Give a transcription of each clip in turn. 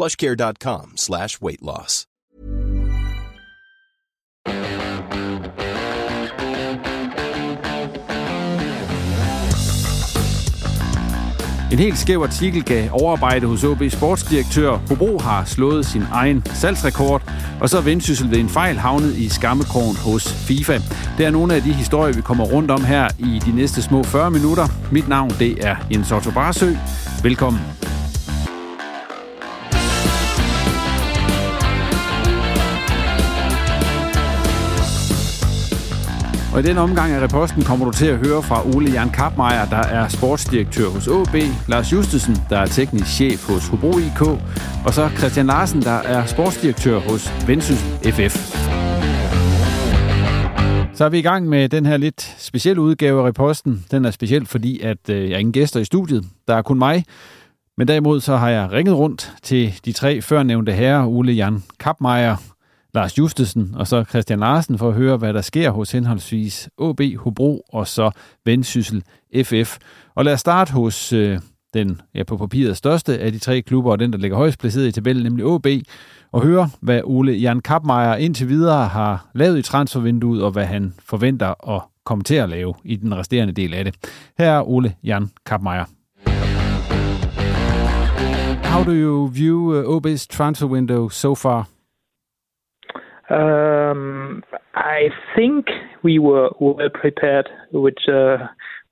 plushcare.com slash weight loss. En helt skæv artikel gav overarbejde hos OB sportsdirektør. Hobro har slået sin egen salgsrekord, og så er Vendsyssel ved en fejl havnet i skammekrogen hos FIFA. Det er nogle af de historier, vi kommer rundt om her i de næste små 40 minutter. Mit navn det er Jens Otto Barsø. Velkommen. Og i den omgang af reposten kommer du til at høre fra Ole Jan Kapmeier, der er sportsdirektør hos AB, Lars Justesen, der er teknisk chef hos Hobro IK, og så Christian Larsen, der er sportsdirektør hos Vendsyssel FF. Så er vi i gang med den her lidt specielle udgave af reposten. Den er speciel, fordi at øh, jeg er ingen gæster i studiet. Der er kun mig. Men derimod så har jeg ringet rundt til de tre førnævnte herrer, Ole Jan Kapmeier, Lars Justesen og så Christian Larsen for at høre, hvad der sker hos henholdsvis AB Hobro og så Vendsyssel FF. Og lad os starte hos øh, den ja, på papiret største af de tre klubber, og den, der ligger højst placeret i tabellen, nemlig AB, og høre, hvad Ole Jan Kapmeier indtil videre har lavet i transfervinduet, og hvad han forventer at komme til at lave i den resterende del af det. Her er Ole Jan Kapmeier. How do you view øh, uh, OB's transfer window so far? Um, I think we were well prepared, which uh,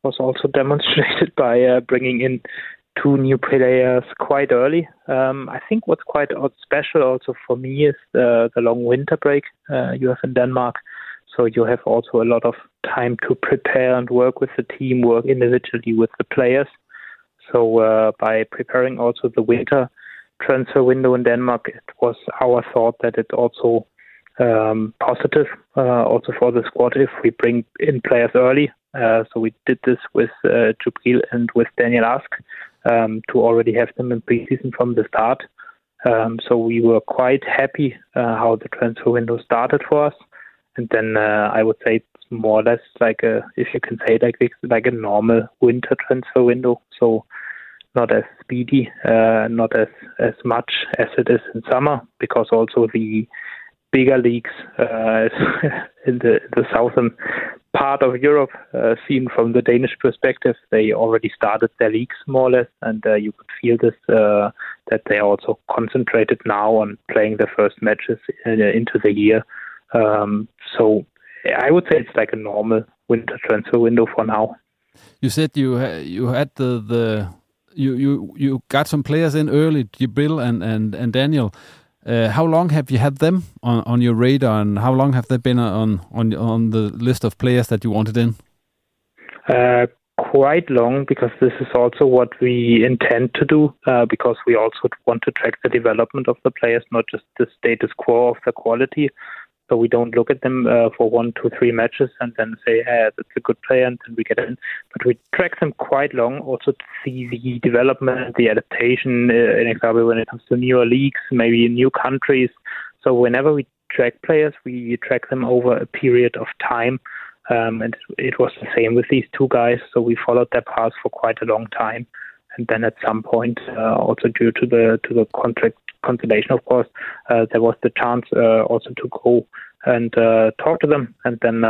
was also demonstrated by uh, bringing in two new players quite early. Um, I think what's quite special also for me is the, the long winter break uh, you have in Denmark. So you have also a lot of time to prepare and work with the team, work individually with the players. So uh, by preparing also the winter transfer window in Denmark, it was our thought that it also um, positive uh, also for the squad if we bring in players early. Uh, so we did this with uh, and with Daniel Ask um, to already have them in preseason from the start. Um, so we were quite happy uh, how the transfer window started for us. And then uh, I would say it's more or less like a, if you can say like like a normal winter transfer window. So not as speedy, uh, not as as much as it is in summer, because also the bigger leagues uh, in the the southern part of Europe, uh, seen from the Danish perspective, they already started their leagues more or less, and uh, you could feel this uh, that they are also concentrated now on playing the first matches in, into the year. Um, so I would say it's like a normal winter transfer window for now. You said you you had the the you you you got some players in early, Jibril and and and Daniel. Uh, how long have you had them on, on your radar, and how long have they been on on on the list of players that you wanted in? Uh, quite long, because this is also what we intend to do. Uh, because we also want to track the development of the players, not just the status quo of the quality. So we don't look at them uh, for one, two, three matches and then say, hey, that's a good player, and then we get in. But we track them quite long also to see the development, the adaptation, uh, in example, when it comes to newer leagues, maybe new countries. So whenever we track players, we track them over a period of time. Um, and it was the same with these two guys. So we followed their path for quite a long time. And then at some point, uh, also due to the to the contract consolidation, of course, uh, there was the chance uh, also to go and uh, talk to them. And then,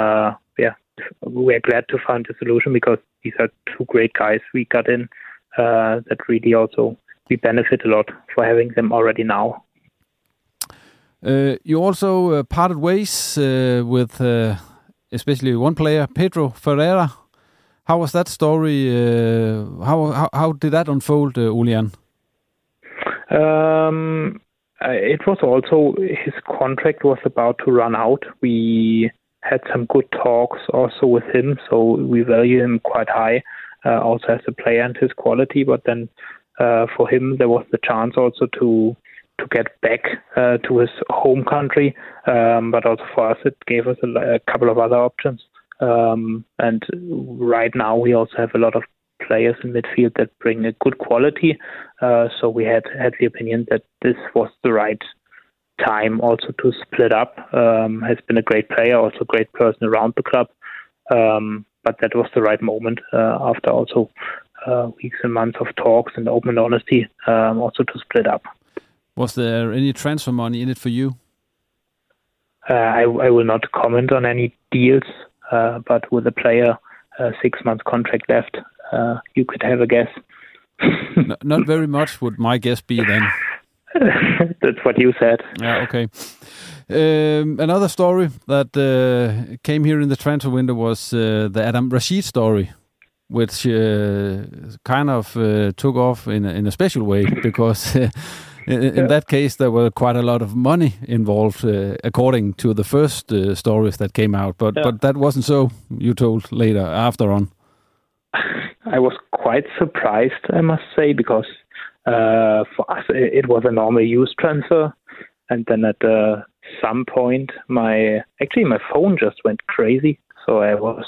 yeah, we're glad to find a solution because these are two great guys we got in that really also we benefit a lot for having them already now. Uh, you also uh, parted ways uh, with especially one player, Pedro Ferreira. How was that story? How, how, how did that unfold, uh, Ulian? Um, it was also his contract was about to run out. We had some good talks also with him, so we value him quite high, uh, also as a player and his quality. But then uh, for him, there was the chance also to to get back uh, to his home country. Um, but also for us, it gave us a, a couple of other options. Um, and right now, we also have a lot of players in midfield that bring a good quality. Uh, so we had had the opinion that this was the right time also to split up. Um, has been a great player, also a great person around the club. Um, but that was the right moment uh, after also uh, weeks and months of talks and open honesty, um, also to split up. Was there any transfer money in it for you? Uh, I, I, will not comment on any deals, uh, but with a player uh, six months contract left, uh, you could have a guess. no, not very much would my guess be then. That's what you said. Yeah, okay. Um, another story that uh, came here in the transfer window was uh, the Adam Rashid story, which uh, kind of uh, took off in a, in a special way because in, in yeah. that case there were quite a lot of money involved, uh, according to the first uh, stories that came out. But yeah. but that wasn't so. You told later after on. I was quite surprised, I must say, because uh, for us it was a normal use transfer, and then at uh, some point my actually my phone just went crazy, so I was.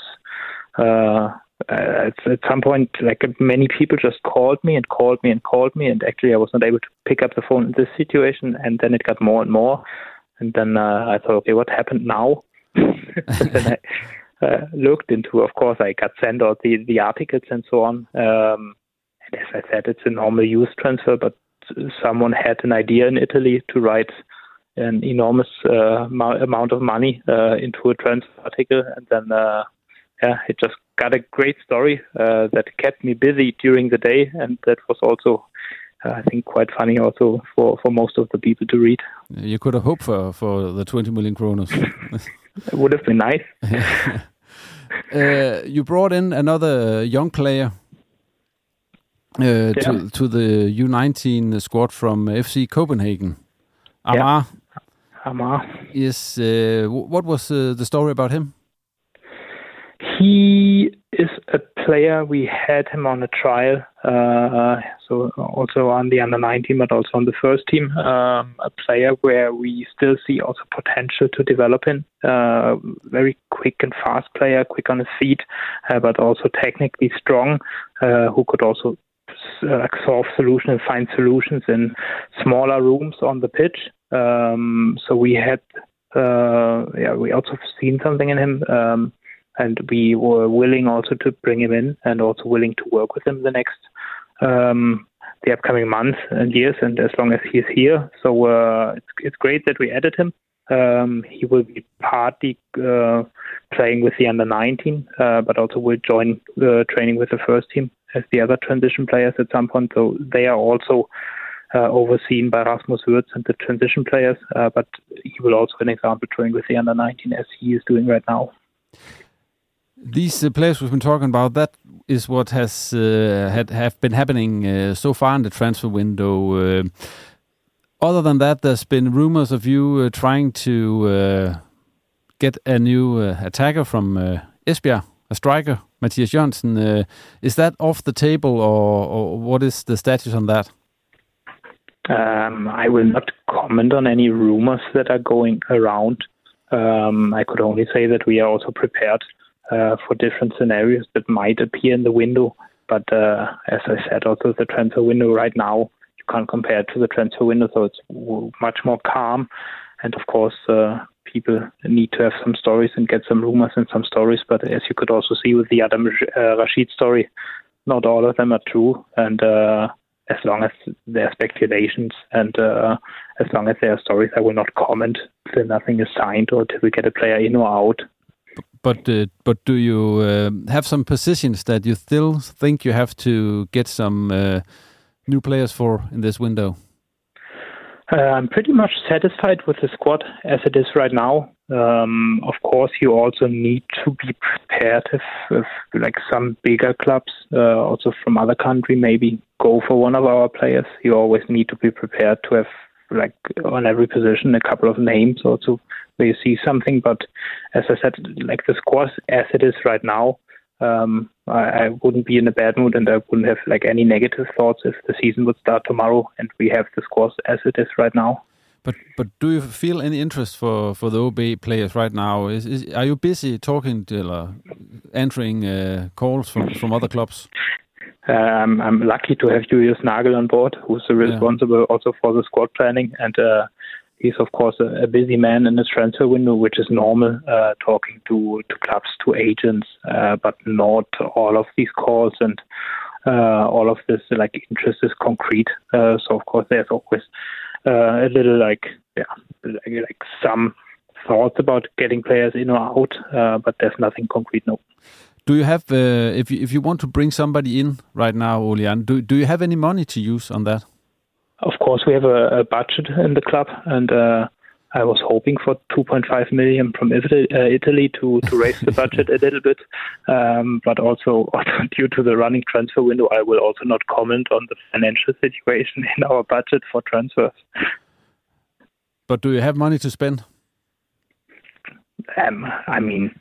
Uh, at, at some point, like many people just called me and called me and called me, and actually I was not able to pick up the phone in this situation, and then it got more and more, and then uh, I thought, okay, what happened now? I, uh, looked into. Of course, I got sent out the, the articles and so on. Um, and as I said, it's a normal use transfer, but someone had an idea in Italy to write an enormous uh, amount of money uh, into a transfer article, and then uh, yeah, it just got a great story uh, that kept me busy during the day, and that was also uh, I think quite funny also for, for most of the people to read. You could have hoped for, for the 20 million kronos. it would have been nice. uh, you brought in another young player uh, yeah. to, to the U19 squad from FC Copenhagen, Amar. Yeah. Amar. Yes. Uh, what was uh, the story about him? He is a player. We had him on a trial, uh, so also on the under 19, but also on the first team. Um, a player where we still see also potential to develop in. Uh, very quick and fast player, quick on his feet, uh, but also technically strong, uh, who could also uh, solve solutions and find solutions in smaller rooms on the pitch. Um, so we had, uh, yeah, we also seen something in him. Um, and we were willing also to bring him in and also willing to work with him the next um, the upcoming months and years. And as long as he's here so uh, it's, it's great that we added him. Um, he will be partly uh, playing with the under 19 uh, but also will join uh, training with the first team as the other transition players at some point. So they are also uh, overseen by Rasmus Wirtz and the transition players, uh, but he will also, an example, train with the under 19 as he is doing right now. These uh, players we've been talking about, that is what has uh, had have been happening uh, so far in the transfer window. Uh, other than that, there's been rumors of you uh, trying to uh, get a new attacker from Esbjerg, a striker, Matthias Jørgensen. is that off the table, or, or, what is the status on that? Um, I will not comment on any rumors that are going around. Um, I could only say that we are also prepared uh, for different scenarios that might appear in the window. But uh, as I said, also the transfer window right now, you can't compare it to the transfer window, so it's much more calm. And of course, uh, people need to have some stories and get some rumors and some stories. But as you could also see with the Adam uh, Rashid story, not all of them are true. And uh, as long as there are speculations and uh, as long as there are stories, I will not comment till nothing is signed or till we get a player in or out. But uh, but do you uh, have some positions that you still think you have to get some uh, new players for in this window? Uh, I'm pretty much satisfied with the squad as it is right now. Um, of course, you also need to be prepared if, if like some bigger clubs, uh, also from other country, maybe go for one of our players. You always need to be prepared to have like on every position a couple of names also you see something. But as I said, like the squad as it is right now, um, I, I wouldn't be in a bad mood and I wouldn't have like any negative thoughts if the season would start tomorrow and we have the squad as it is right now. But but do you feel any interest for, for the OB players right now? Is, is are you busy talking to uh, answering uh, calls from, from other clubs? Um, I'm lucky to have Julius Nagel on board, who's responsible yeah. also for the squad planning, and uh, he's of course a, a, busy man in the transfer window, which is normal, uh, talking to to clubs, to agents, uh, but not all of these calls and uh, all of this like interest is concrete. Uh, so of course there's always uh, a little like yeah like, like some thoughts about getting players in or out, but there's nothing concrete. No. Do you have, uh, if you, if you want to bring somebody in right now, Olian, do do you have any money to use on that? Of course, we have a, a budget in the club, and uh, I was hoping for 2.5 million from Italy, uh, Italy to, to raise the budget a little bit. Um, but also, due to the running transfer window, I will also not comment on the financial situation in our budget for transfers. But do you have money to spend? Um, I mean,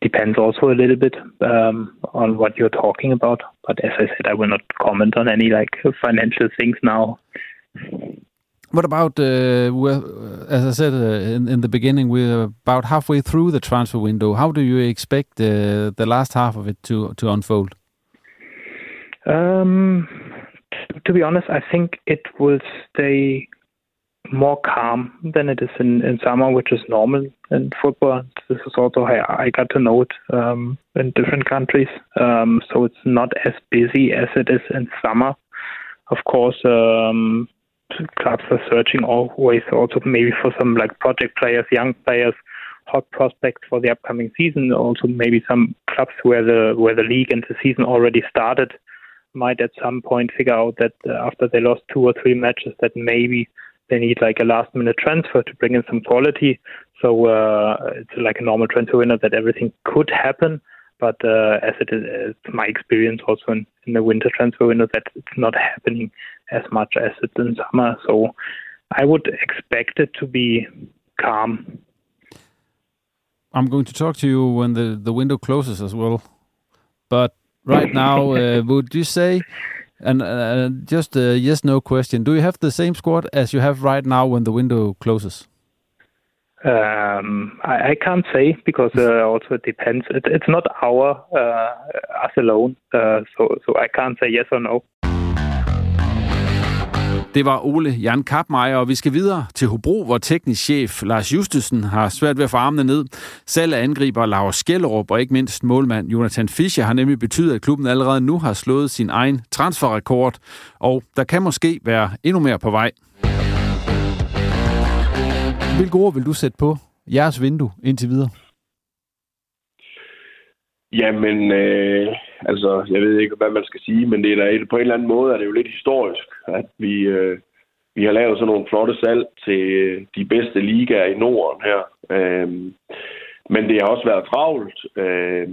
depends also a little bit um, on what you're talking about. But as I said, I will not comment on any like financial things now. What about, uh, as I said uh, in, in the beginning, we're about halfway through the transfer window. How do you expect uh, the last half of it to, to unfold? Um, to be honest, I think it will stay more calm than it is in, in summer, which is normal in football. This is also how I got to know it um, in different countries. Um, so it's not as busy as it is in summer. Of course, um, clubs are searching always also maybe for some like project players, young players, hot prospects for the upcoming season. Also, maybe some clubs where the where the league and the season already started might at some point figure out that uh, after they lost two or three matches that maybe they need like a last minute transfer to bring in some quality. So uh, it's like a normal transfer window that everything could happen. But uh, as it is, it's my experience also in, in the winter transfer window that it's not happening as much as it's in summer. So I would expect it to be calm. I'm going to talk to you when the, the window closes as well. But right now, uh, would you say and uh, just a yes no question. Do you have the same squad as you have right now when the window closes? Um, I, I, can't say because uh, also it depends. It, it's not our uh, us alone, uh, so so I can't say yes or no. Det var Ole Jan Kapmeier, og vi skal videre til Hobro, hvor teknisk chef Lars Justesen har svært ved at få armene ned. Selv angriber Lars Skellerup og ikke mindst målmand Jonathan Fischer har nemlig betydet, at klubben allerede nu har slået sin egen transferrekord, og der kan måske være endnu mere på vej. Hvilke ord vil du sætte på jeres vindue indtil videre? Jamen, øh, altså, jeg ved ikke, hvad man skal sige, men det er da, på en eller anden måde er det jo lidt historisk, at vi, øh, vi har lavet sådan nogle flotte salg til øh, de bedste ligaer i Norden her. Øh, men det har også været travlt, øh,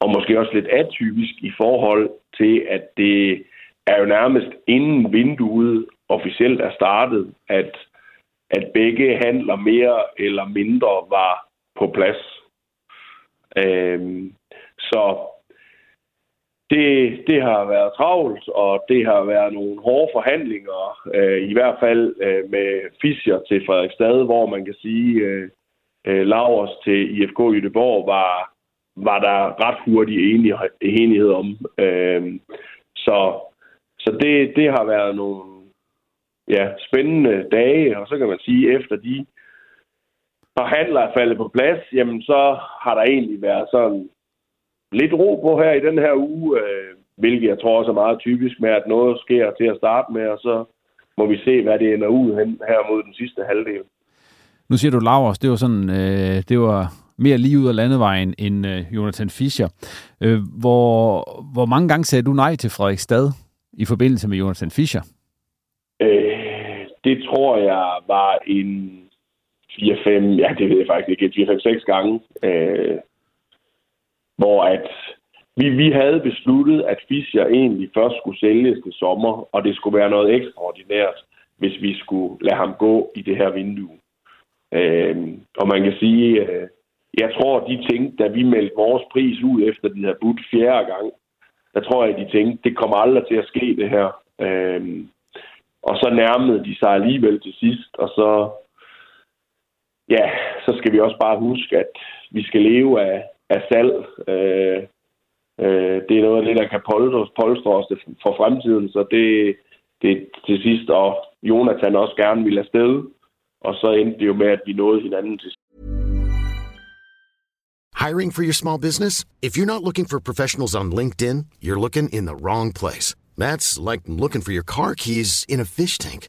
og måske også lidt atypisk i forhold til, at det er jo nærmest inden vinduet officielt er startet, at, at begge handler mere eller mindre var på plads. Øh, så det, det har været travlt, og det har været nogle hårde forhandlinger, øh, i hvert fald øh, med Fischer til Frederiksstad, hvor man kan sige, øh, øh, Lauers til IFK Jødeborg, var, var der ret hurtig enighed om. Øh, så så det, det har været nogle ja, spændende dage, og så kan man sige, efter de forhandler er faldet på plads, jamen så har der egentlig været sådan lidt ro på her i den her uge, øh, hvilket jeg tror også er meget typisk med, at noget sker til at starte med, og så må vi se, hvad det ender ud hen her mod den sidste halvdel. Nu siger du Lauers, det var sådan, øh, det var mere lige ud af landevejen end øh, Jonathan Fischer. Øh, hvor, hvor mange gange sagde du nej til Frederik Stad i forbindelse med Jonathan Fischer? Øh, det tror jeg var en 4-5, ja det ved jeg faktisk ikke, 4-5-6 gange. Øh, hvor at vi, vi havde besluttet, at Fischer egentlig først skulle sælges til sommer, og det skulle være noget ekstraordinært, hvis vi skulle lade ham gå i det her vindue. Øh, og man kan sige, øh, jeg tror, de tænkte, da vi meldte vores pris ud, efter de havde budt fjerde gang, der tror jeg, de tænkte, det kommer aldrig til at ske, det her. Øh, og så nærmede de sig alligevel til sidst, og så, ja, så skal vi også bare huske, at vi skal leve af, af salg. Øh, øh, det er noget af det, der kan polstre, polstre os for fremtiden, så det, det til sidst, og Jonathan også gerne ville afsted, og så endte det jo med, at vi nåede hinanden til Hiring for your small business? If you're not looking for professionals on LinkedIn, you're looking in the wrong place. That's like looking for your car keys in a fish tank.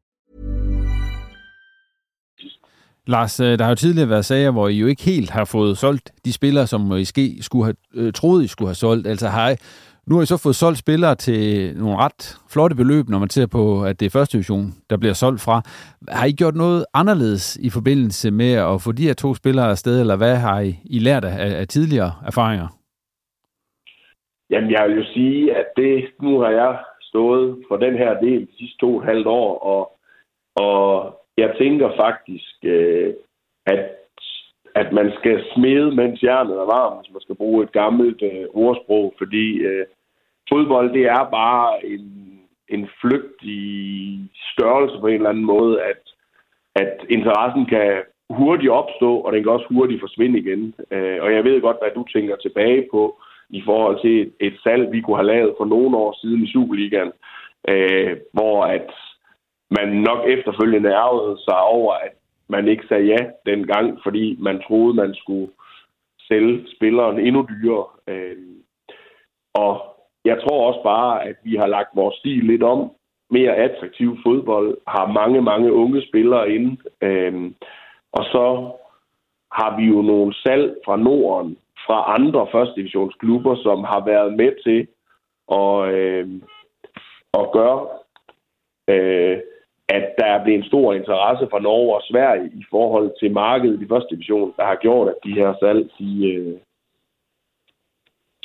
Lars, øh, der har jo tidligere været sager, hvor I jo ikke helt har fået solgt de spillere, som måske skulle have øh, troet, I skulle have solgt. Altså har I, nu har I så fået solgt spillere til nogle ret flotte beløb, når man ser på, at det er første division, der bliver solgt fra. Har I gjort noget anderledes i forbindelse med at få de her to spillere afsted, eller hvad har I, I lært af, af tidligere erfaringer? Jamen, jeg vil jo sige, at det, nu har jeg stået for den her del de sidste to og et halvt år, og, og jeg tænker faktisk, øh, at, at man skal smede, mens jernet er varmt, hvis man skal bruge et gammelt øh, ordsprog, fordi øh, fodbold, det er bare en, en flygtig størrelse på en eller anden måde, at, at interessen kan hurtigt opstå, og den kan også hurtigt forsvinde igen. Øh, og jeg ved godt, hvad du tænker tilbage på i forhold til et, et salg, vi kunne have lavet for nogle år siden i Superligaen, øh, hvor at man nok efterfølgende ærgede sig over, at man ikke sagde ja dengang, fordi man troede, man skulle sælge spilleren endnu dyrere. Øh, og jeg tror også bare, at vi har lagt vores stil lidt om. Mere attraktiv fodbold, har mange, mange unge spillere inde. Øh, og så har vi jo nogle salg fra Norden, fra andre første divisionsklubber, som har været med til at, øh, at gøre øh, at der er blevet en stor interesse fra Norge og Sverige i forhold til markedet i første division, der har gjort, at de her salg, de, øh,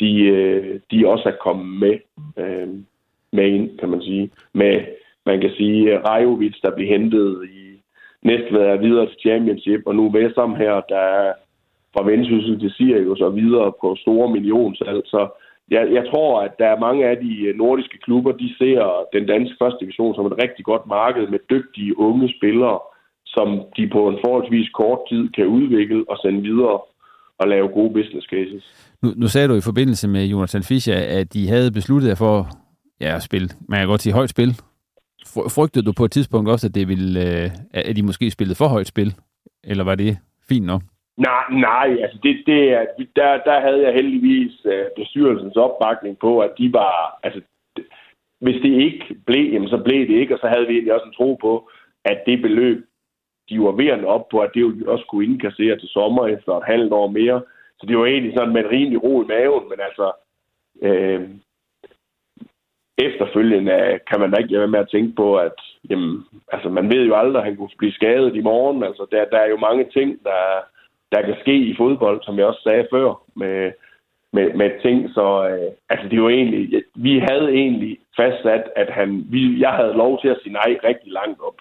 de, øh, de også er kommet med, øh, med ind, kan man sige. Med, man kan sige, Rajovic, der bliver hentet i næste er videre til Championship, og nu Vestham her, der er fra Vendsyssel til Sirius og videre på store millionsalg. Så jeg, jeg tror, at der er mange af de øh, nordiske klubber, de ser den danske første division som et rigtig godt marked med dygtige unge spillere, som de på en forholdsvis kort tid kan udvikle og sende videre og lave gode business cases. Nu, nu sagde du i forbindelse med Jonathan Fischer, at de havde besluttet jer for ja, at spille, man kan godt sige højt spil. Frygtede du på et tidspunkt også, at, det ville, øh, at de måske spillede for højt spil? Eller var det fint nok? Nej, nej, altså det, det er, der, der havde jeg heldigvis øh, bestyrelsens opbakning på, at de var, altså hvis det ikke blev, jamen så blev det ikke, og så havde vi egentlig også en tro på, at det beløb, de var ved at op på, at det jo også kunne indkassere til sommer efter et halvt år mere. Så det var egentlig sådan med en rimelig ro i maven, men altså øh, efterfølgende kan man da ikke være med at tænke på, at jamen, altså, man ved jo aldrig, at han kunne blive skadet i morgen. Altså, der, der er jo mange ting, der, der kan ske i fodbold, som jeg også sagde før, med, med, med ting, så øh, altså det var egentlig, vi havde egentlig fastsat, at han, vi, jeg havde lov til at sige nej rigtig langt op.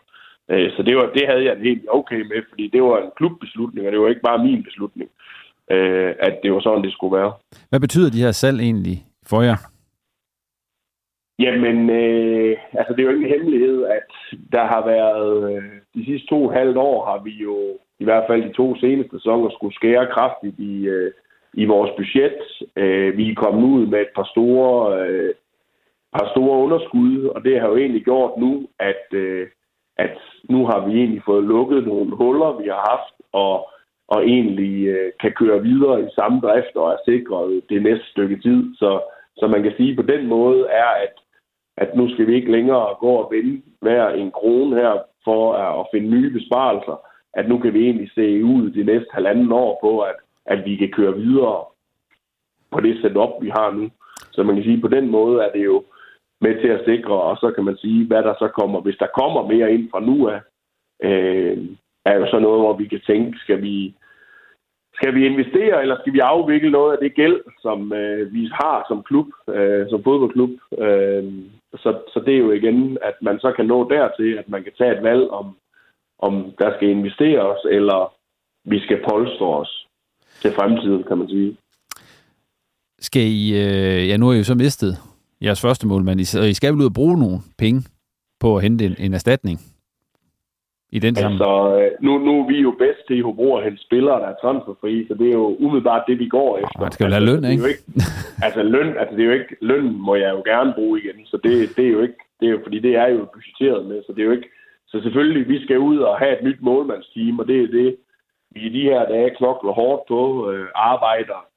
Øh, så det, var, det havde jeg helt okay med, fordi det var en klubbeslutning, og det var ikke bare min beslutning, øh, at det var sådan, det skulle være. Hvad betyder de her salg egentlig for jer? Jamen, øh, altså det er jo ikke en hemmelighed, at der har været, øh, de sidste to og halvt år har vi jo, i hvert fald de to seneste sæsoner, skulle skære kraftigt i, øh, i vores budget. Øh, vi er kommet ud med et par store, øh, par store underskud, og det har jo egentlig gjort nu, at, øh, at nu har vi egentlig fået lukket nogle huller, vi har haft, og, og egentlig øh, kan køre videre i samme drift og er sikret det næste stykke tid. Så, så man kan sige på den måde er, at, at nu skal vi ikke længere gå og vende hver en krone her for at finde nye besparelser. At nu kan vi egentlig se ud de næste halvanden år på, at, at vi kan køre videre på det setup, vi har nu. Så man kan sige, på den måde er det jo med til at sikre, og så kan man sige, hvad der så kommer. Hvis der kommer mere ind fra nu af, øh, er jo så noget, hvor vi kan tænke, skal vi, skal vi investere, eller skal vi afvikle noget af det gæld, som øh, vi har som klub, øh, som fodboldklub? Øh, så, så det er jo igen, at man så kan nå dertil, at man kan tage et valg om, om der skal investeres, eller vi skal polstre os til fremtiden, kan man sige. Skal I, øh, ja nu har I jo så mistet jeres første målmand, og I skal vel ud og bruge nogle penge på at hente en, en erstatning i den sammen? Altså, øh, nu, nu er vi jo bedst til i Hobro at hente spillere, der er transferfri, så det er jo umiddelbart det, vi går efter. Man skal jo have løn, altså, ikke? ikke? altså, løn, altså, det er jo ikke, løn må jeg jo gerne bruge igen, så det, det er jo ikke, det er jo, fordi det er jo budgetteret med, så det er jo ikke, så selvfølgelig, vi skal ud og have et nyt målmandsteam, og det er det, vi i de her dage knokler hårdt på, øh, arbejder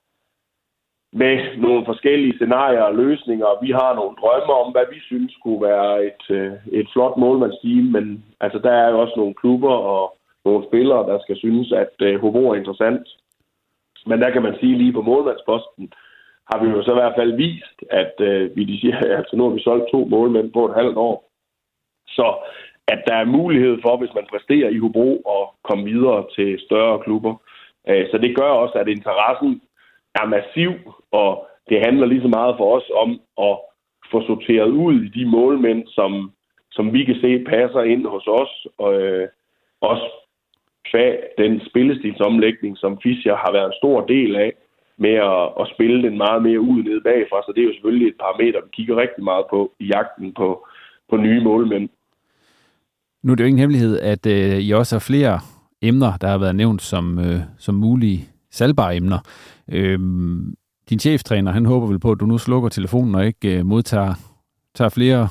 med nogle forskellige scenarier og løsninger. Vi har nogle drømme om, hvad vi synes kunne være et, øh, et flot målmandsteam, men altså, der er jo også nogle klubber og nogle spillere, der skal synes, at øh, Hobro er interessant. Men der kan man sige, lige på målmandsposten, har vi jo så i hvert fald vist, at øh, vi de siger, altså nu har vi solgt to målmænd på et halvt år. Så at der er mulighed for, hvis man præsterer i Hobro, at komme videre til større klubber. Øh, så det gør også, at interessen er massiv, og det handler lige så meget for os om at få sorteret ud i de målmænd, som, som vi kan se passer ind hos os, og øh, også kvæg den spillestilsomlægning, som Fischer har været en stor del af, med at, at spille den meget mere ud ned bagfra. Så det er jo selvfølgelig et parameter, vi kigger rigtig meget på i jagten på, på nye målmænd. Nu er det jo ingen hemmelighed, at øh, I også har flere emner, der har været nævnt som, øh, som mulige salgbare emner. Øh, din cheftræner, han håber vel på, at du nu slukker telefonen og ikke øh, modtager tager flere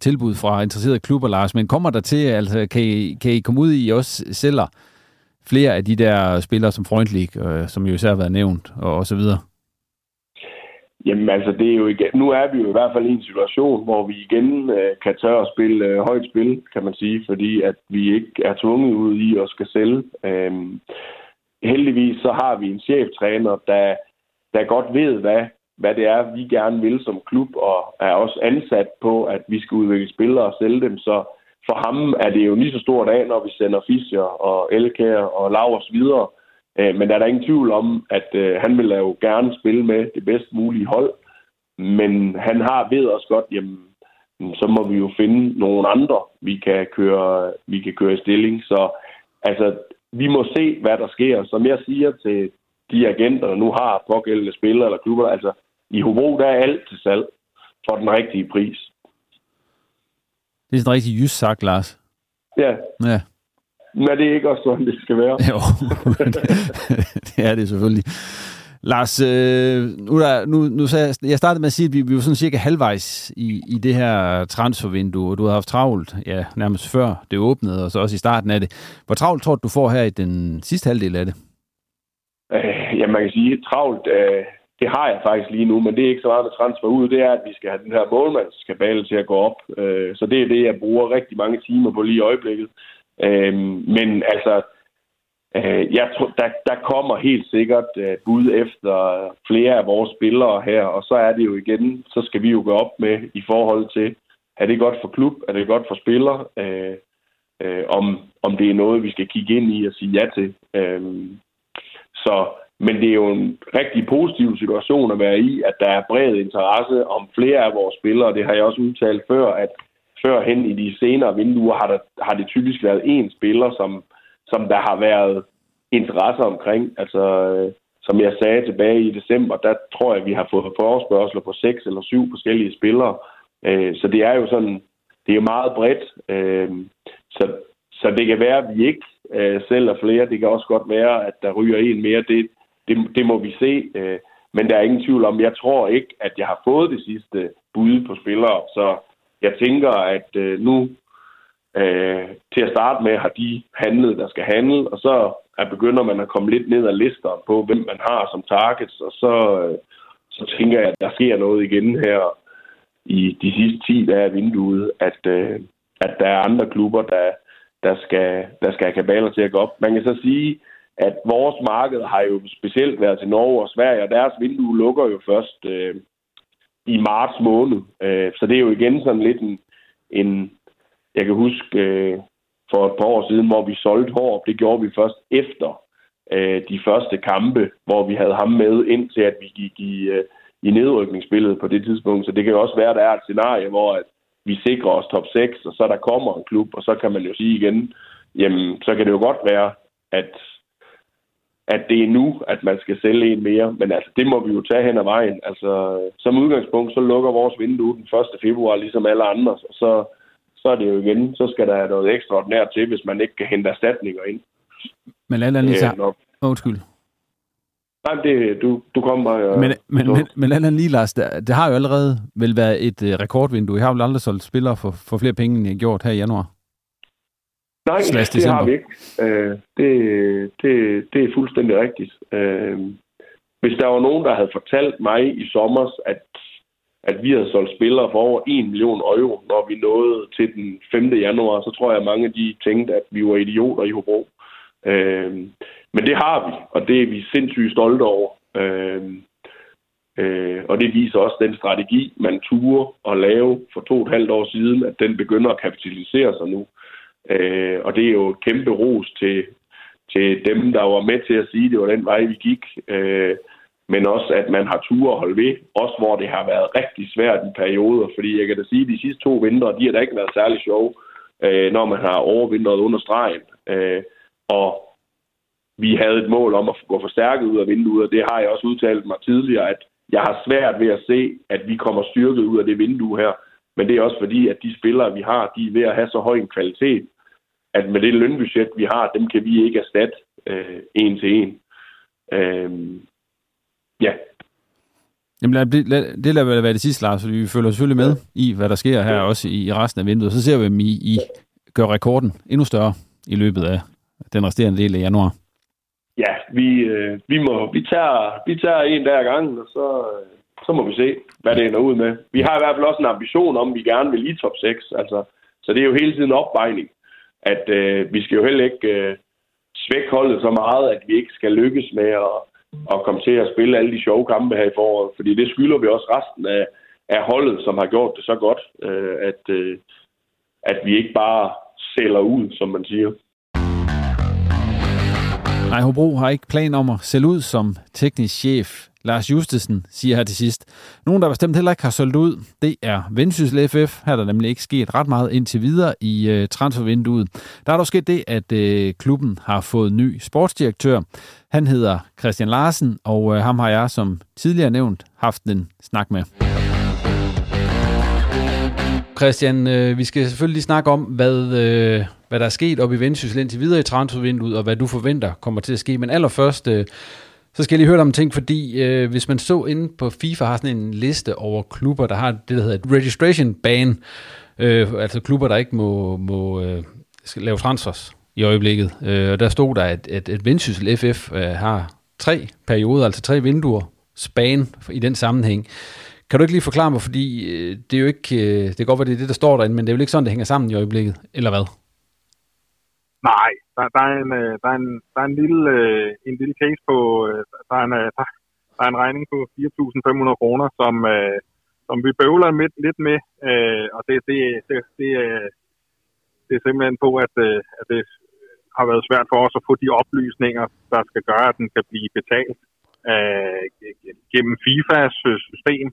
tilbud fra interesserede klubber, Lars. Men kommer der til, altså kan I, kan I komme ud i også sælger flere af de der spillere som Freundlich, øh, som jo især har været nævnt, og, og så videre? Jamen altså, det er jo igen, nu er vi jo i hvert fald i en situation, hvor vi igen øh, kan tørre at spille øh, højt spil, kan man sige, fordi at vi ikke er tvunget ud i at skal sælge. Øhm, heldigvis så har vi en cheftræner, der, der godt ved, hvad, hvad det er, vi gerne vil som klub, og er også ansat på, at vi skal udvikle spillere og sælge dem. Så for ham er det jo lige så stort dag, når vi sender Fischer og Elkær og Lauers videre, Øh, men der er der ingen tvivl om, at øh, han vil jo gerne spille med det bedst mulige hold. Men han har ved os godt, jamen, så må vi jo finde nogle andre, vi kan køre, vi kan køre i stilling. Så altså, vi må se, hvad der sker. Som jeg siger til de agenter, der nu har pågældende spillere eller klubber, altså i Hobro, der er alt til salg for den rigtige pris. Det er sådan rigtig jysk sagt, Lars. Ja. Ja. Men er det ikke også sådan, det skal være? Jo, det er det selvfølgelig. Lars, øh, nu, der, nu, nu så jeg, jeg startede med at sige, at vi, vi var sådan cirka halvvejs i, i det her transfervindue, og du har haft travlt, ja, nærmest før det åbnede, og så også i starten af det. Hvor travlt tror du, du får her i den sidste halvdel af det? Øh, ja, man kan sige, travlt, øh, det har jeg faktisk lige nu, men det er ikke så meget med transfer ud, det er, at vi skal have den her målmandskabale til at gå op. Øh, så det er det, jeg bruger rigtig mange timer på lige i øjeblikket. Øh, men altså, øh, jeg tror, der, der kommer helt sikkert øh, bud efter flere af vores spillere her, og så er det jo igen, så skal vi jo gå op med i forhold til, er det godt for klub, er det godt for spiller, øh, øh, om, om det er noget, vi skal kigge ind i og sige ja til. Øh, så, men det er jo en rigtig positiv situation at være i, at der er bred interesse om flere af vores spillere. Det har jeg også udtalt før, at førhen i de senere vinduer har, der, har det typisk været en spiller, som, som der har været interesse omkring. Altså, øh, som jeg sagde tilbage i december, der tror jeg, at vi har fået forespørgseler på seks eller syv forskellige spillere. Øh, så det er jo sådan, det er jo meget bredt. Øh, så, så det kan være, at vi ikke øh, sælger flere. Det kan også godt være, at der ryger en mere. Det, det, det må vi se. Øh, men der er ingen tvivl om, jeg tror ikke, at jeg har fået det sidste bud på spillere. Så jeg tænker, at øh, nu øh, til at starte med har de handlet, der skal handle, og så er begynder man at komme lidt ned ad lister på, hvem man har som targets, og så, øh, så tænker jeg, at der sker noget igen her i de sidste 10 dage af vinduet, at, øh, at der er andre klubber, der, der, skal, der skal have kabaler til at gå op. Man kan så sige, at vores marked har jo specielt været til Norge og Sverige, og deres vindue lukker jo først øh, i marts måned. Øh, så det er jo igen sådan lidt en, en jeg kan huske øh, for et par år siden, hvor vi solgte Hårup. Det gjorde vi først efter øh, de første kampe, hvor vi havde ham med, ind til, at vi gik i, øh, i nedrykningsspillet på det tidspunkt. Så det kan jo også være, at der er et scenarie, hvor at vi sikrer os top 6, og så der kommer en klub, og så kan man jo sige igen, jamen, så kan det jo godt være, at at det er nu, at man skal sælge en mere. Men altså, det må vi jo tage hen ad vejen. Altså, som udgangspunkt, så lukker vores vindue den 1. februar, ligesom alle andre. Så, så er det jo igen, så skal der noget ekstraordinært til, hvis man ikke kan hente erstatninger ind. Men alt andet lige, øh, undskyld. Nej, det, du, du kommer bare... Men, men, men, men alt andet lige, Lars, det, det har jo allerede vel været et uh, rekordvindue. Jeg har jo aldrig solgt spillere for, for flere penge, end jeg har gjort her i januar. Nej, det har vi ikke. Uh, det, det, det er fuldstændig rigtigt. Uh, hvis der var nogen, der havde fortalt mig i sommer, at at vi havde solgt spillere for over 1 million euro, når vi nåede til den 5. januar, så tror jeg, at mange af de tænkte, at vi var idioter i Hobro. Øh, men det har vi, og det er vi sindssygt stolte over. Øh, øh, og det viser også den strategi, man turde at lave for to og et halvt år siden, at den begynder at kapitalisere sig nu. Øh, Øh, og det er jo et kæmpe ros til, til dem, der var med til at sige, at det var den vej, vi gik. Øh, men også at man har tur at holde ved, også hvor det har været rigtig svært i perioder, fordi jeg kan da sige, at de sidste to vintre, de har da ikke været særlig sjove, øh, når man har overvintret under stregen. Øh, og vi havde et mål om at gå forstærket ud af vinduet, og det har jeg også udtalt mig tidligere, at jeg har svært ved at se, at vi kommer styrket ud af det vindue her. Men det er også fordi, at de spillere, vi har, de er ved at have så høj en kvalitet, at med det lønbudget, vi har, dem kan vi ikke erstatte øh, en til en. Øh, Ja. Jamen lad, lad, det lader være det sidste, Lars, fordi vi følger selvfølgelig med i, hvad der sker her også i, i resten af vinduet. Så ser vi, at I, I gør rekorden endnu større i løbet af den resterende del af januar. Ja, vi, øh, vi, må, vi, tager, vi tager en der gang, og så, så må vi se, hvad det ender ud med. Vi har i hvert fald også en ambition om, at vi gerne vil lige top 6. Altså, så det er jo hele tiden opvejning, at øh, vi skal jo heller ikke øh, svække holdet så meget, at vi ikke skal lykkes med at at komme til at spille alle de sjove kampe her i foråret. Fordi det skylder vi også resten af, af holdet, som har gjort det så godt, øh, at, øh, at vi ikke bare sælger ud, som man siger. Nej, Hobro har ikke plan om at sælge ud som teknisk chef. Lars Justesen siger her til sidst. Nogen, der bestemt heller ikke har solgt ud, det er Vendsyssel FF. Her er der nemlig ikke sket ret meget indtil videre i øh, transfervinduet. Der er dog sket det, at øh, klubben har fået ny sportsdirektør. Han hedder Christian Larsen, og øh, ham har jeg, som tidligere nævnt, haft en snak med. Christian, øh, vi skal selvfølgelig lige snakke om, hvad, øh, hvad der er sket op i Vendsyssel indtil videre i transfervinduet, og hvad du forventer kommer til at ske. Men allerførst, øh, så skal jeg lige høre dig om ting, fordi øh, hvis man så inde på FIFA har sådan en liste over klubber, der har det, der hedder et registration ban, øh, altså klubber, der ikke må, må øh, skal lave transfers i øjeblikket. Øh, og der stod der, at, at, at Vendsyssel FF øh, har tre perioder, altså tre vinduer, span i den sammenhæng. Kan du ikke lige forklare mig, fordi øh, det er jo ikke, øh, det kan godt være, det er det, der står derinde, men det er jo ikke sådan, det hænger sammen i øjeblikket, eller hvad? Nej, der, der, er, en, øh, der, er, en, der er en, lille, øh, en lille case på, øh, der er en, der, der er en regning på 4.500 kroner, som, som vi bøvler med, lidt med, og det, det, det, det, det er simpelthen på, at, at det har været svært for os at få de oplysninger, der skal gøre, at den kan blive betalt. øh, gennem FIFAs system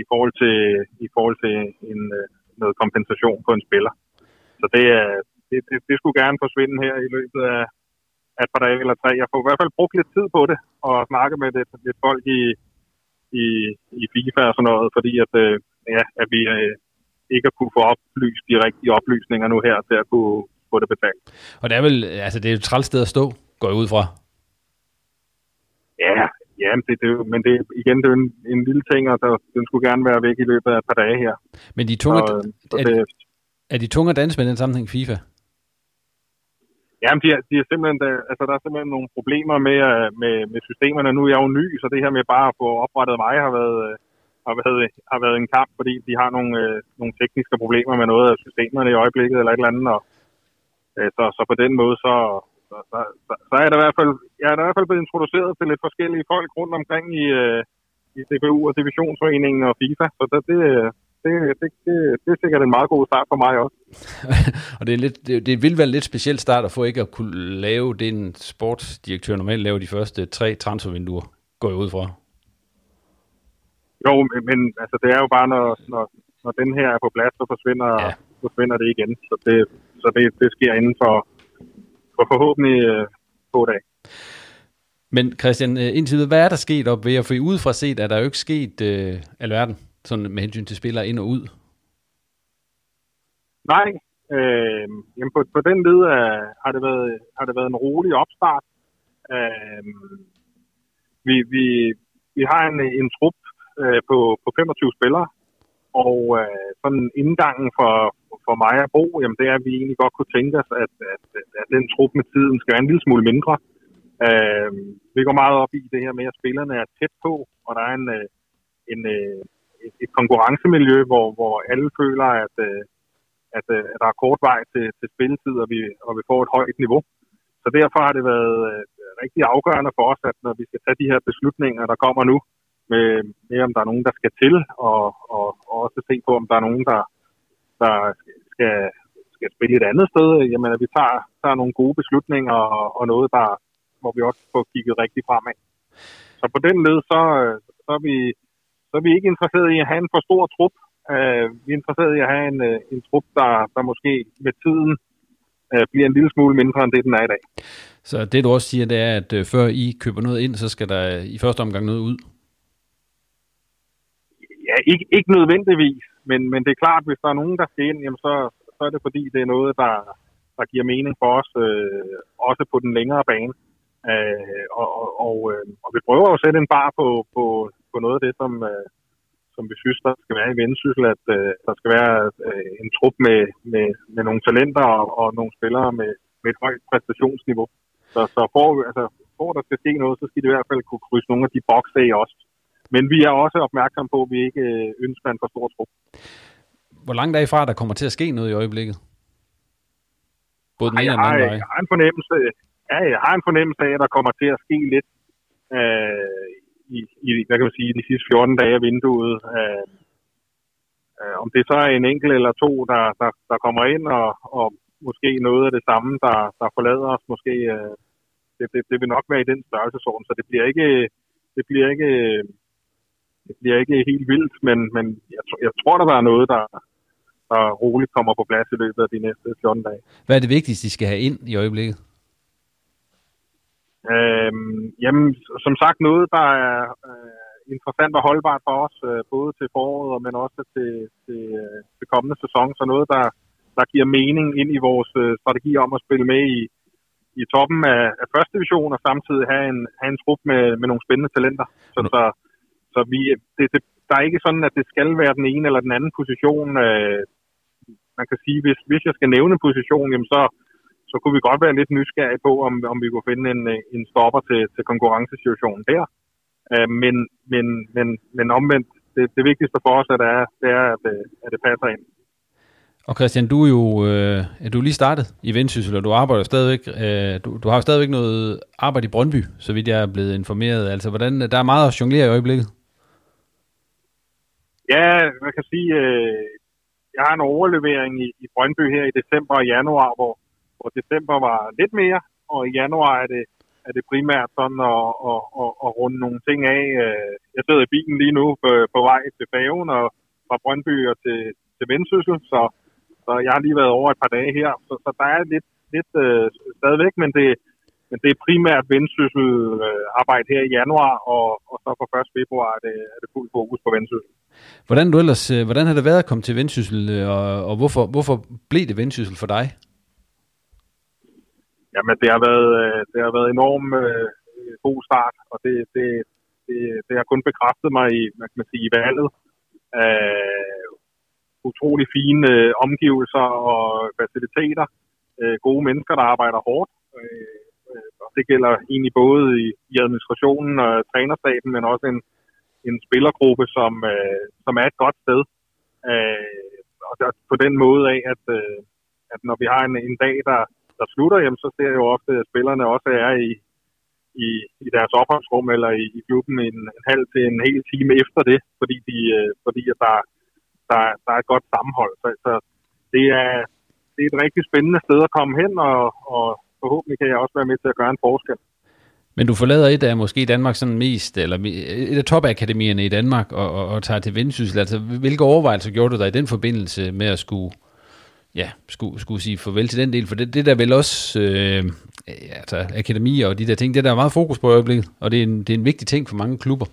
i forhold til, i forhold til en, noget kompensation på en spiller. Så det, er, det, det, det skulle gerne forsvinde her i løbet af, af et par dage eller tre. Jeg får i hvert fald brugt lidt tid på det, og snakke med lidt, lidt folk i, i, i FIFA og sådan noget, fordi at, øh, ja, at vi øh, ikke har kunne få oplyst de rigtige oplysninger nu her til at kunne få det betalt. Og det er vel, altså det er jo et træls sted at stå, går jeg ud fra. Ja, ja det, det, men det, igen, det er en, en lille ting, og der, den skulle gerne være væk i løbet af et par dage her. Men de tunge, så, så er, det, er de tunge at danse med den sammenhæng FIFA? Jamen, de er, de er simpelthen, der, altså, der er simpelthen nogle problemer med, øh, med, med systemerne. Nu er jeg jo ny, så det her med bare at få oprettet mig har været, øh, har været, har været en kamp, fordi de har nogle, øh, nogle tekniske problemer med noget af systemerne i øjeblikket eller et eller andet. Og, så, så på den måde, så, så, så, så, så er det i hvert fald, jeg er i hvert fald blevet introduceret til lidt forskellige folk rundt omkring i, i DBU og Divisionsforeningen og FIFA. Så det, det, det, det, det, er sikkert en meget god start for mig også. og det, er lidt, det, det vil være en lidt speciel start at få ikke at kunne lave det, en sportsdirektør normalt laver de første tre transfervinduer, går jeg ud fra. Jo, men, men altså, det er jo bare, når, når, når den her er på plads, så forsvinder, ja. forsvinder det igen. Så det, så det, det sker inden for, for forhåbentlig øh, få dage. Men Christian, øh, indtil videre, hvad er der sket op ved at få udefra set, er der jo ikke sket øh, alverden? Sådan med hensyn til spillere ind og ud? Nej, øh, jamen på, på den led uh, har, det været, har det været en rolig opstart. Øh, vi, vi, vi har en, en trup uh, på, på 25 spillere, og uh, sådan indgangen for, for mig og Bo, jamen det er, at vi egentlig godt kunne tænke os, at, at, at den trup med tiden skal være en lille smule mindre. Uh, vi går meget op i det her med, at spillerne er tæt på, og der er en, en, et, et konkurrencemiljø, hvor, hvor alle føler, at, øh, at, øh, at der er kort vej til, til spilletid, og vi, og vi får et højt niveau. Så derfor har det været øh, rigtig afgørende for os, at når vi skal tage de her beslutninger, der kommer nu, med, med om der er nogen, der skal til, og, og, og også se på, om der er nogen, der, der skal, skal spille et andet sted. Jamen, at vi tager, tager nogle gode beslutninger, og, og noget, der, hvor vi også får kigget rigtig fremad. Så på den led, så, så er vi så er vi ikke interesseret i at have en for stor trup. Uh, vi er interesseret i at have en, uh, en trup, der, der måske med tiden uh, bliver en lille smule mindre end det, den er i dag. Så det du også siger, det er, at uh, før I køber noget ind, så skal der i første omgang noget ud? Ja, ikke, ikke nødvendigvis, men, men det er klart, hvis der er nogen, der skal ind, jamen så, så er det fordi, det er noget, der, der giver mening for os, øh, også på den længere bane. Øh, og, og, og, øh, og vi prøver at sætte en bar på, på, på noget af det, som, øh, som vi synes, der skal være i vendsyssel, at øh, der skal være øh, en trup med, med, med nogle talenter og, og nogle spillere med, med et højt præstationsniveau. Så, så for, altså, for der skal ske noget, så skal det i hvert fald kunne krydse nogle af de bokse i os. Men vi er også opmærksomme på, at vi ikke øh, ønsker en for stor trup. Hvor langt er I fra, der kommer til at ske noget i øjeblikket? Både den ene og den anden vej. Jeg har en fornemmelse, ja, jeg har en fornemmelse af, at der kommer til at ske lidt øh, i, i, hvad kan man sige, de sidste 14 dage af vinduet. Øh, øh, om det så er en enkelt eller to, der, der, der kommer ind, og, og måske noget af det samme, der, der forlader os, måske øh, det, det, det vil nok være i den størrelsesorden, så det bliver ikke, det bliver ikke, det bliver ikke helt vildt, men, men jeg, jeg tror, der er noget, der, der roligt kommer på plads i løbet af de næste 14 dage. Hvad er det vigtigste, de skal have ind i øjeblikket? Øhm, jamen, som sagt noget, der er øh, interessant og holdbart for os, øh, både til foråret, men også til, til, øh, til kommende sæson. Så noget, der, der giver mening ind i vores øh, strategi om at spille med i, i toppen af, af første division, og samtidig have en, have en trup med, med nogle spændende talenter. Så, så, så vi, det, det, der er ikke sådan, at det skal være den ene eller den anden position. Øh, man kan sige, hvis, hvis jeg skal nævne en position, jamen så, så kunne vi godt være lidt nysgerrige på, om, om vi kunne finde en, en stopper til, til konkurrencesituationen der. Øh, men, men, men, men omvendt, det, det vigtigste for os er, det er, det er at, øh, at det passer ind. Og Christian, du er jo øh, er du lige startet i Vendsyssel, og du arbejder stadigvæk, øh, du, du har jo stadigvæk noget arbejde i Brøndby, så vidt jeg er blevet informeret. Altså, hvordan, der er meget at jonglere i øjeblikket. Ja, man kan sige, øh, jeg har en overlevering i, i Brøndby her i december og januar, hvor, hvor december var lidt mere, og i januar er det, er det primært sådan at, at, at, at runde nogle ting af. Øh, jeg sidder i bilen lige nu på, på vej til Faven og fra Brøndby og til, til Vendsyssel, så, så jeg har lige været over et par dage her, så, så der er lidt, lidt øh, stadigvæk, men det, men det er primært vendsyssel øh, arbejde her i januar, og, og så fra 1. februar er det, er det fuld fokus på vendsyssel. Hvordan, du ellers, øh, hvordan har det været at komme til vendsyssel, øh, og, og hvorfor, hvorfor blev det vendsyssel for dig? Jamen, det har været, øh, det har været enormt øh, god start, og det, det, det, det har kun bekræftet mig i, hvad kan man sige, i valget. Øh, utrolig fine øh, omgivelser og faciliteter. Øh, gode mennesker, der arbejder hårdt. Øh, og det gælder egentlig både i, i administrationen og trænerstaben, men også en, en spillergruppe, som, øh, som er et godt sted. Øh, og der, på den måde af, at, øh, at når vi har en, en dag, der, der slutter, jamen, så ser jeg jo ofte, at spillerne også er i, i, i deres opholdsrum eller i, i klubben en, en halv til en hel time efter det, fordi, de, øh, fordi at der, der, der er et godt sammenhold. Så, så det, er, det er et rigtig spændende sted at komme hen, og, og forhåbentlig kan jeg også være med til at gøre en forskel. Men du forlader et af måske Danmarks sådan mest, eller et af topakademierne i Danmark, og, og, og tager til Vendsyssel. Altså, hvilke overvejelser gjorde du dig i den forbindelse med at skulle, ja, skulle, skulle sige farvel til den del? For det, det der vel også, øh, altså akademier og de der ting, det der er meget fokus på i øjeblikket, og det er en, det er en vigtig ting for mange klubber.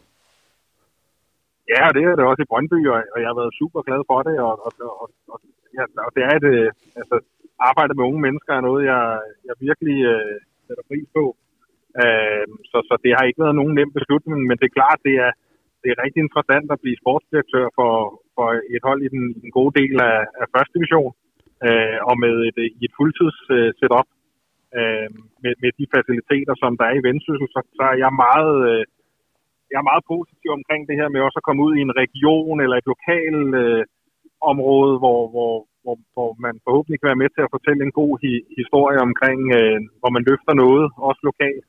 Ja, det er det også i Brøndby, og, og jeg har været super glad for det, og, og, og, og, ja, og det er et, øh, altså, arbejde med unge mennesker er noget, jeg, jeg virkelig øh, sætter pris på. Øh, så, så det har ikke været nogen nem beslutning, men det er klart, det er, det er rigtig interessant at blive sportsdirektør for, for et hold i den, i den gode del af, af første division, øh, og med et, et fuldtids øh, setup øh, med, med de faciliteter, som der er i Vendsyssel, så, så er jeg meget... Øh, jeg er meget positiv omkring det her med også at komme ud i en region eller et lokal øh, område, hvor, hvor, hvor, hvor man forhåbentlig kan være med til at fortælle en god hi- historie omkring, øh, hvor man løfter noget, også lokalt.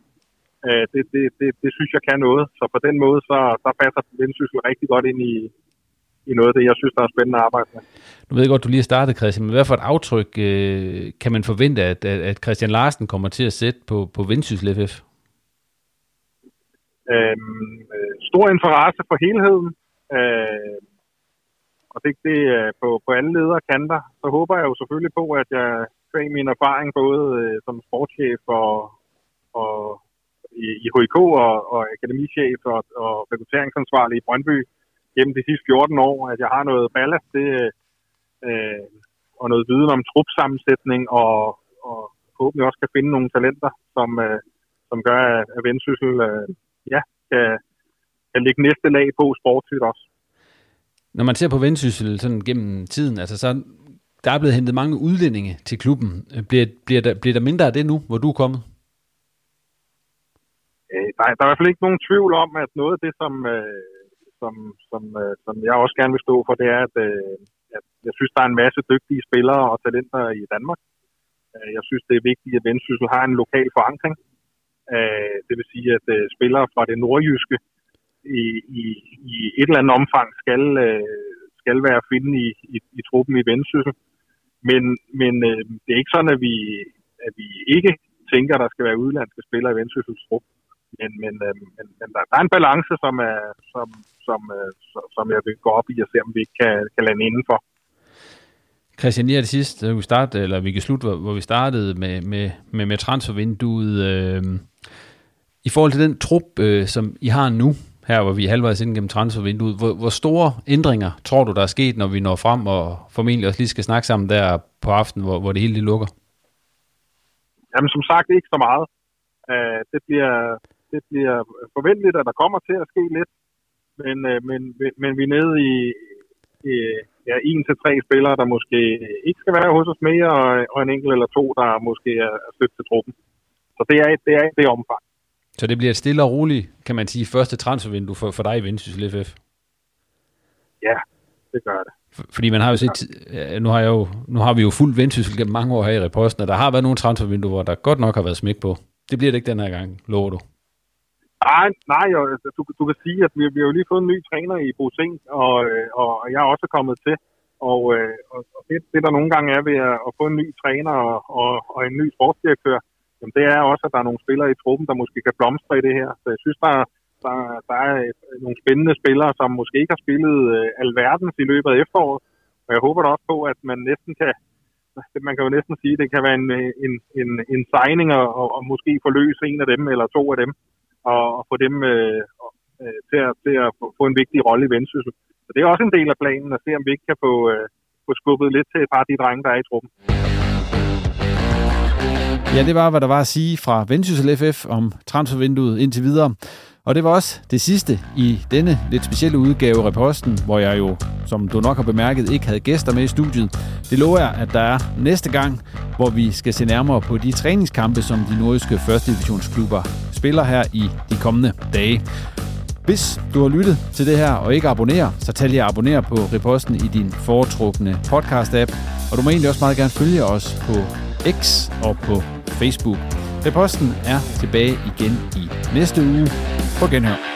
Øh, det, det, det, det synes jeg kan noget. Så på den måde, så så passer Vendsyssel rigtig godt ind i, i noget af det, jeg synes, der er spændende at arbejde med. Nu ved jeg godt, du lige har startet, Christian, men hvad for et aftryk øh, kan man forvente, at, at Christian Larsen kommer til at sætte på, på Vendsyssel FF? Øhm, øh, stor interesse for helheden. Øh, og det, det er på, på alle ledere kanter. Så håber jeg jo selvfølgelig på, at jeg kvæg min erfaring både øh, som sportschef og, og i, i HIK og, og akademichef og, og rekrutteringsansvarlig i Brøndby gennem de sidste 14 år, at jeg har noget ballast det, øh, og noget viden om trupsammensætning og, og forhåbentlig også kan finde nogle talenter, som, øh, som gør, at Vendsyssel øh, ja, kan, kan lægge næste lag på sportsligt også. Når man ser på Vendsyssel sådan gennem tiden, altså så der er blevet hentet mange udlændinge til klubben. Bliver, bliver, der, bliver der mindre af det nu, hvor du er kommet? Øh, der, der er i hvert fald ikke nogen tvivl om, at noget af det, som, øh, som, som, øh, som jeg også gerne vil stå for, det er, at, øh, at jeg synes, der er en masse dygtige spillere og talenter i Danmark. Øh, jeg synes, det er vigtigt, at Vendsyssel har en lokal forankring. Øh, det vil sige, at øh, spillere fra det nordjyske i, i, i et eller andet omfang skal, øh, skal være at finde i, i, i truppen i Vendsyssel. Men, men øh, det er ikke sådan, at vi, at vi ikke tænker, at der skal være udlandske spillere i Vendsyssels trup. Men, men, øh, men, men der, der er en balance, som, er, som, som, øh, som jeg vil gå op i og se, om vi ikke kan, kan lande indenfor. Christian, lige det sidste, vi starte, eller vi kan slutte, hvor, hvor vi startede med, med, med, med transfervinduet. Øh, I forhold til den trup, øh, som I har nu, her hvor vi er halvvejs ind gennem transfervinduet, hvor, hvor store ændringer tror du, der er sket, når vi når frem og formentlig også lige skal snakke sammen der på aftenen, hvor, hvor det hele det lukker? Jamen som sagt ikke så meget. Uh, det, bliver, det bliver forventeligt, at der kommer til at ske lidt, men, uh, men, men vi er nede i, i ja, en til tre spillere, der måske ikke skal være hos os mere, og, og en enkelt eller to, der måske er stødt til truppen. Så det er, det er det omfang. Så det bliver et stille og roligt, kan man sige, første transfervindue for, for dig i Vendsyssel FF? Ja, det gør det. For, fordi man har jo set, nu har, jeg jo, nu har vi jo fuldt Vendsyssel gennem mange år her i reposten, og der har været nogle transfervinduer, hvor der godt nok har været smæk på. Det bliver det ikke den her gang, lover du? Nej, nej jo, altså, du, du kan sige, at vi, vi har jo lige fået en ny træner i Bosing, øh, og, og jeg er også kommet til. Og, øh, og, og det, det, der nogle gange er ved at, at få en ny træner og, og, og en ny sportsdirektør, jamen, det er også, at der er nogle spillere i truppen, der måske kan blomstre i det her. Så jeg synes, der, der, der er nogle spændende spillere, som måske ikke har spillet øh, alverdens i løbet af efteråret. Og jeg håber da også på, at man næsten kan, man kan jo næsten sige, at det kan være en, øh, en, en, en signing og, og, og måske forløse en af dem eller to af dem, og, og få dem øh, øh til, at, til at få en vigtig rolle i vendsyssel. Så det er også en del af planen at se, om vi ikke kan få, øh, få skubbet lidt til et par af de drenge, der er i truppen. Ja, det var, hvad der var at sige fra Vendsyssel FF om transfervinduet indtil videre. Og det var også det sidste i denne lidt specielle udgave af Reposten, hvor jeg jo, som du nok har bemærket, ikke havde gæster med i studiet. Det lover jeg, at der er næste gang, hvor vi skal se nærmere på de træningskampe, som de nordiske første divisionsklubber spiller her i de kommende dage. Hvis du har lyttet til det her og ikke abonnerer, så tag lige at abonnere på Reposten i din foretrukne podcast-app. Og du må egentlig også meget gerne følge os på X og på Facebook. Reposten er tilbage igen i næste uge. På genhør.